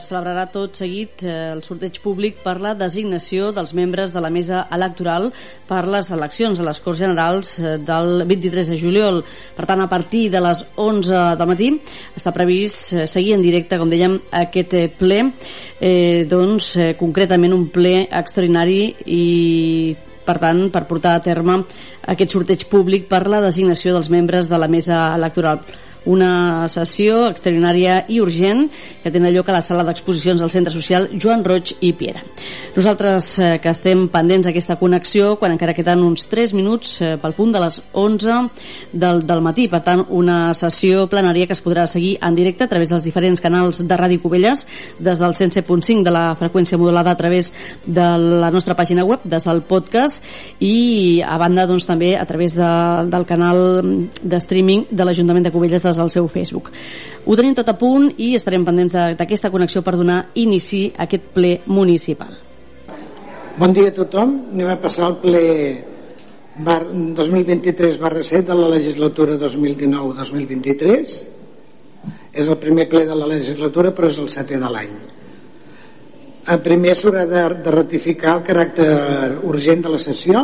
celebrarà tot seguit eh, el sorteig públic per la designació dels membres de la mesa electoral per les eleccions a les Corts Generals eh, del 23 de juliol. Per tant, a partir de les 11 del matí està previst eh, seguir en directe, com dèiem, aquest ple, eh, doncs, concretament un ple extraordinari i per tant, per portar a terme aquest sorteig públic per la designació dels membres de la mesa electoral una sessió extraordinària i urgent que tenen lloc a la sala d'exposicions del Centre Social Joan Roig i Piera. Nosaltres eh, que estem pendents d'aquesta connexió quan encara queden uns 3 minuts eh, pel punt de les 11 del, del matí. Per tant, una sessió plenària que es podrà seguir en directe a través dels diferents canals de Ràdio Cubelles des del 107.5 de la freqüència modulada a través de la nostra pàgina web, des del podcast i a banda doncs, també a través de, del canal de streaming de l'Ajuntament de Cubelles des al seu Facebook. Ho tenim tot a punt i estarem pendents d'aquesta connexió per donar inici a aquest ple municipal. Bon dia a tothom. Anem a passar al ple 2023 barra 7 de la legislatura 2019-2023. És el primer ple de la legislatura, però és el setè de l'any. El primer s'haurà de, de ratificar el caràcter urgent de la sessió.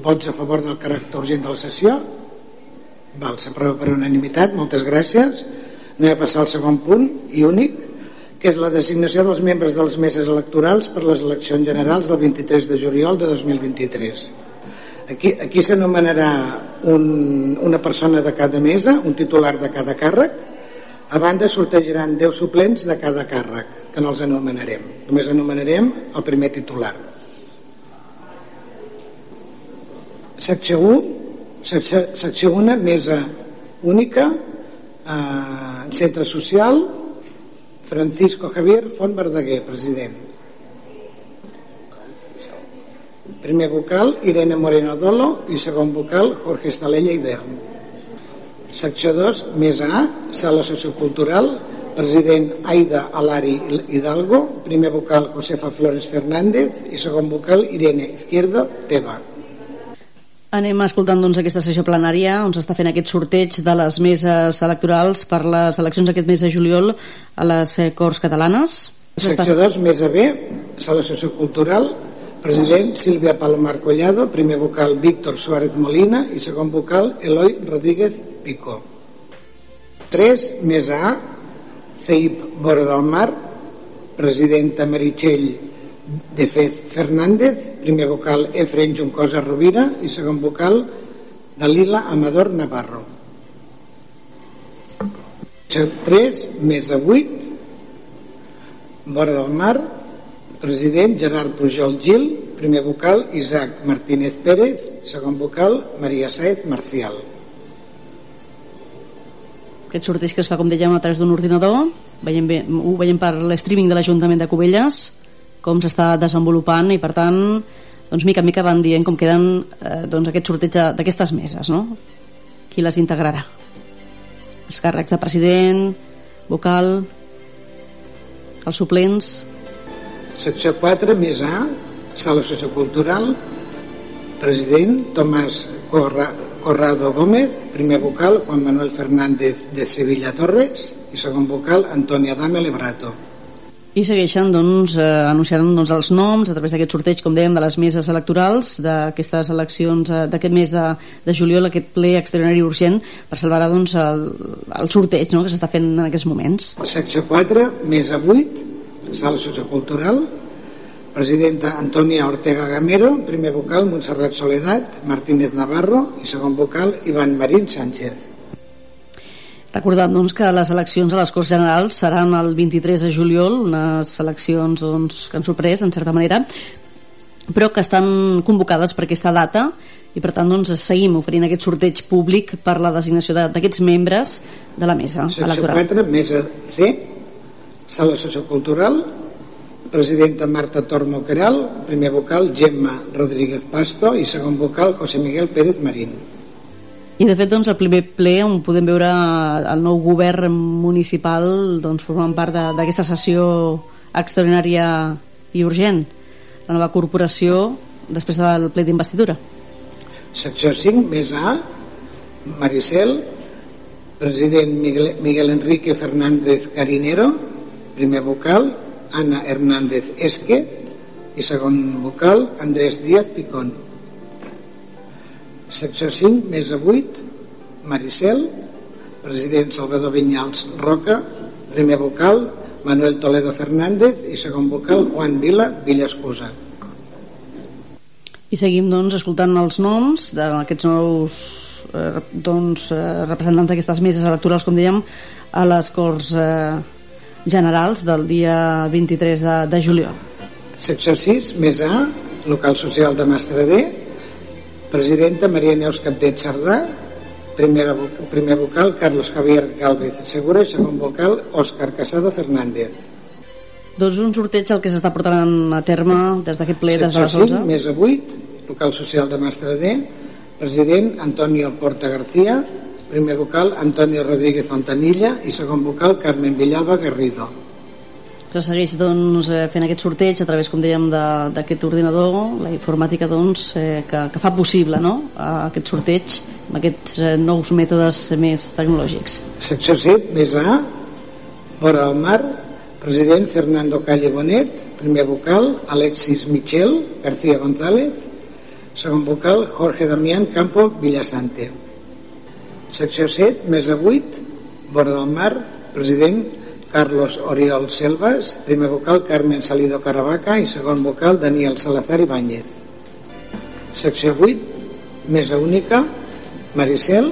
Vots a favor del caràcter urgent de la sessió? Val, s'aprova per unanimitat, moltes gràcies. Anem a passar al segon punt i únic, que és la designació dels membres de les meses electorals per les eleccions generals del 23 de juliol de 2023. Aquí, aquí s'anomenarà un, una persona de cada mesa, un titular de cada càrrec, a banda sortejaran 10 suplents de cada càrrec, que no els anomenarem. Només anomenarem el primer titular. Secció 1, secció, secció 1, mesa única, eh, centre social, Francisco Javier Font Verdaguer, president. Primer vocal, Irene Moreno Dolo i segon vocal, Jorge Estalella Ibern. Secció 2, mesa A, sala sociocultural, president Aida Alari Hidalgo, primer vocal Josefa Flores Fernández i segon vocal Irene Izquierdo Teba. Anem escoltant doncs, aquesta sessió plenària on s'està fent aquest sorteig de les meses electorals per les eleccions aquest mes de juliol a les eh, Corts Catalanes. Secció 2, mesa B, sala sociocultural, president Sílvia Palomar Collado, primer vocal Víctor Suárez Molina i segon vocal Eloi Rodríguez Pico. 3, mesa A, CEIP Vora del Mar, presidenta Meritxell de Fez Fernández, primer vocal Efren Juncosa Rovira i segon vocal Dalila Amador Navarro. 3 més a 8 Vora del Mar president Gerard Pujol Gil primer vocal Isaac Martínez Pérez segon vocal Maria Saez Marcial aquest sorteig que es fa com dèiem a través d'un ordinador veiem bé, ho veiem per l'streaming de l'Ajuntament de Cubelles com s'està desenvolupant i per tant doncs mica en mica van dient com queden eh, doncs aquest sorteig d'aquestes meses no? qui les integrarà? Els càrrecs de president vocal els suplents? Secció 4 més A sala sociocultural president Tomàs Corra, Corrado Gómez primer vocal Juan Manuel Fernández de Sevilla Torres i segon vocal Antonia Dame Lebrato i segueixen doncs, eh, anunciant doncs, els noms a través d'aquest sorteig, com dèiem, de les meses electorals d'aquestes eleccions eh, d'aquest mes de, de juliol, aquest ple extraordinari urgent per salvar doncs, el, el sorteig no?, que s'està fent en aquests moments. Secció 4, mesa 8, sala sociocultural, presidenta Antonia Ortega Gamero, primer vocal Montserrat Soledat, Martínez Navarro i segon vocal Ivan Marín Sánchez. Recordant doncs, que les eleccions a les Corts Generals seran el 23 de juliol, unes eleccions doncs, que han sorprès, en certa manera, però que estan convocades per aquesta data i per tant doncs, seguim oferint aquest sorteig públic per la designació d'aquests membres de la mesa Secció electoral. 4, mesa C, sala sociocultural, presidenta Marta Tormo Queral, primer vocal Gemma Rodríguez Pasto i segon vocal José Miguel Pérez Marín. I de fet doncs, el primer ple on podem veure el nou govern municipal doncs, formant part d'aquesta sessió extraordinària i urgent la nova corporació després del ple d'investidura. Secció 5, més A, Maricel, president Miguel, Miguel Enrique Fernández Carinero, primer vocal Ana Hernández Esque i segon vocal Andrés Díaz Picón secció 5 mesa 8 Maricel president Salvador Vinyals Roca primer vocal Manuel Toledo Fernández i segon vocal Juan Vila Villascusa i seguim doncs escoltant els noms d'aquests nous eh, doncs, eh, representants d'aquestes meses electorals com dèiem a les Corts eh, Generals del dia 23 de, de juliol. Secció 6 més A local social de Mastradé presidenta Maria Neus Capdet Sardà Primera, primer vocal, Carlos Javier Galvez Segura i segon vocal, Òscar Casado Fernández. Doncs un sorteig el que s'està portant a terme des d'aquest ple, des de les 11. més a 8, local social de Mastradé, president Antonio Porta García, primer vocal Antonio Rodríguez Fontanilla i segon vocal Carmen Villalba Garrido que segueix doncs, eh, fent aquest sorteig a través, com dèiem, d'aquest ordinador, la informàtica doncs, eh, que, que fa possible no? aquest sorteig amb aquests eh, nous mètodes més tecnològics. Secció 7, més A, Vora del Mar, president Fernando Calle Bonet, primer vocal Alexis Michel García González, segon vocal Jorge Damián Campo Villasante. Secció 7, més a 8, Vora del Mar, president Carlos Oriol Selvas, primer vocal Carmen Salido Caravaca i segon vocal Daniel Salazar Ibáñez. Secció 8, mesa única, Maricel,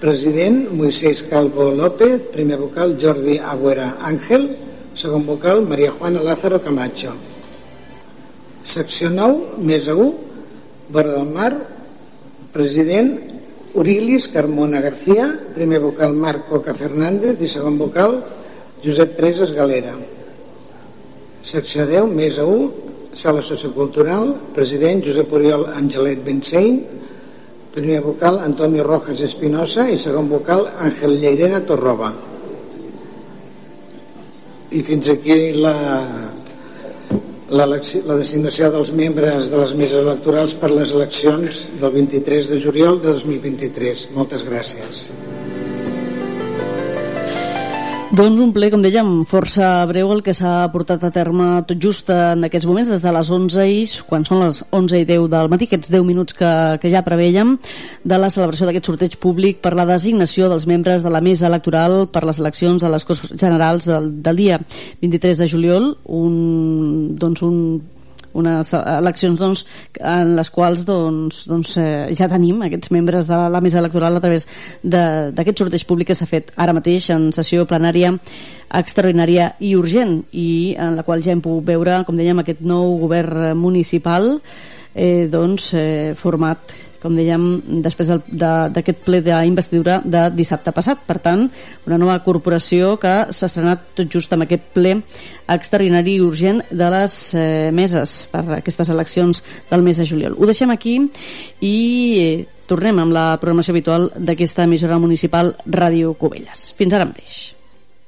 president Moisés Calvo López, primer vocal Jordi Agüera Ángel, segon vocal Maria Juana Lázaro Camacho. Secció 9, mesa 1, Vora del Mar, president Urilis Carmona García, primer vocal Marc Coca Fernández i segon vocal Josep Preses Galera. Secció 10 més a 1 sala sociocultural president Josep Oriol Angelet Bensein primer vocal Antonio Rojas Espinosa i segon vocal Àngel Lleirena Torroba. I fins aquí la, la, la designació dels membres de les meses electorals per les eleccions del 23 de juliol de 2023 moltes gràcies doncs un ple, com dèiem, força breu el que s'ha portat a terme tot just en aquests moments, des de les 11 i quan són les 11 i 10 del matí, aquests 10 minuts que, que ja preveiem de la celebració d'aquest sorteig públic per la designació dels membres de la mesa electoral per les eleccions a les Corts Generals del, del dia 23 de juliol, un, doncs un unes eleccions doncs, en les quals doncs, doncs, eh, ja tenim aquests membres de la mesa electoral a través d'aquest sorteig públic que s'ha fet ara mateix en sessió plenària extraordinària i urgent i en la qual ja hem pogut veure, com dèiem, aquest nou govern municipal eh, doncs, eh, format com dèiem, després d'aquest ple d'investidura de dissabte passat. Per tant, una nova corporació que s'ha estrenat tot just amb aquest ple extraordinari i urgent de les eh, meses per aquestes eleccions del mes de juliol. Ho deixem aquí i eh, tornem amb la programació habitual d'aquesta emissora municipal Ràdio Cubelles. Fins ara mateix.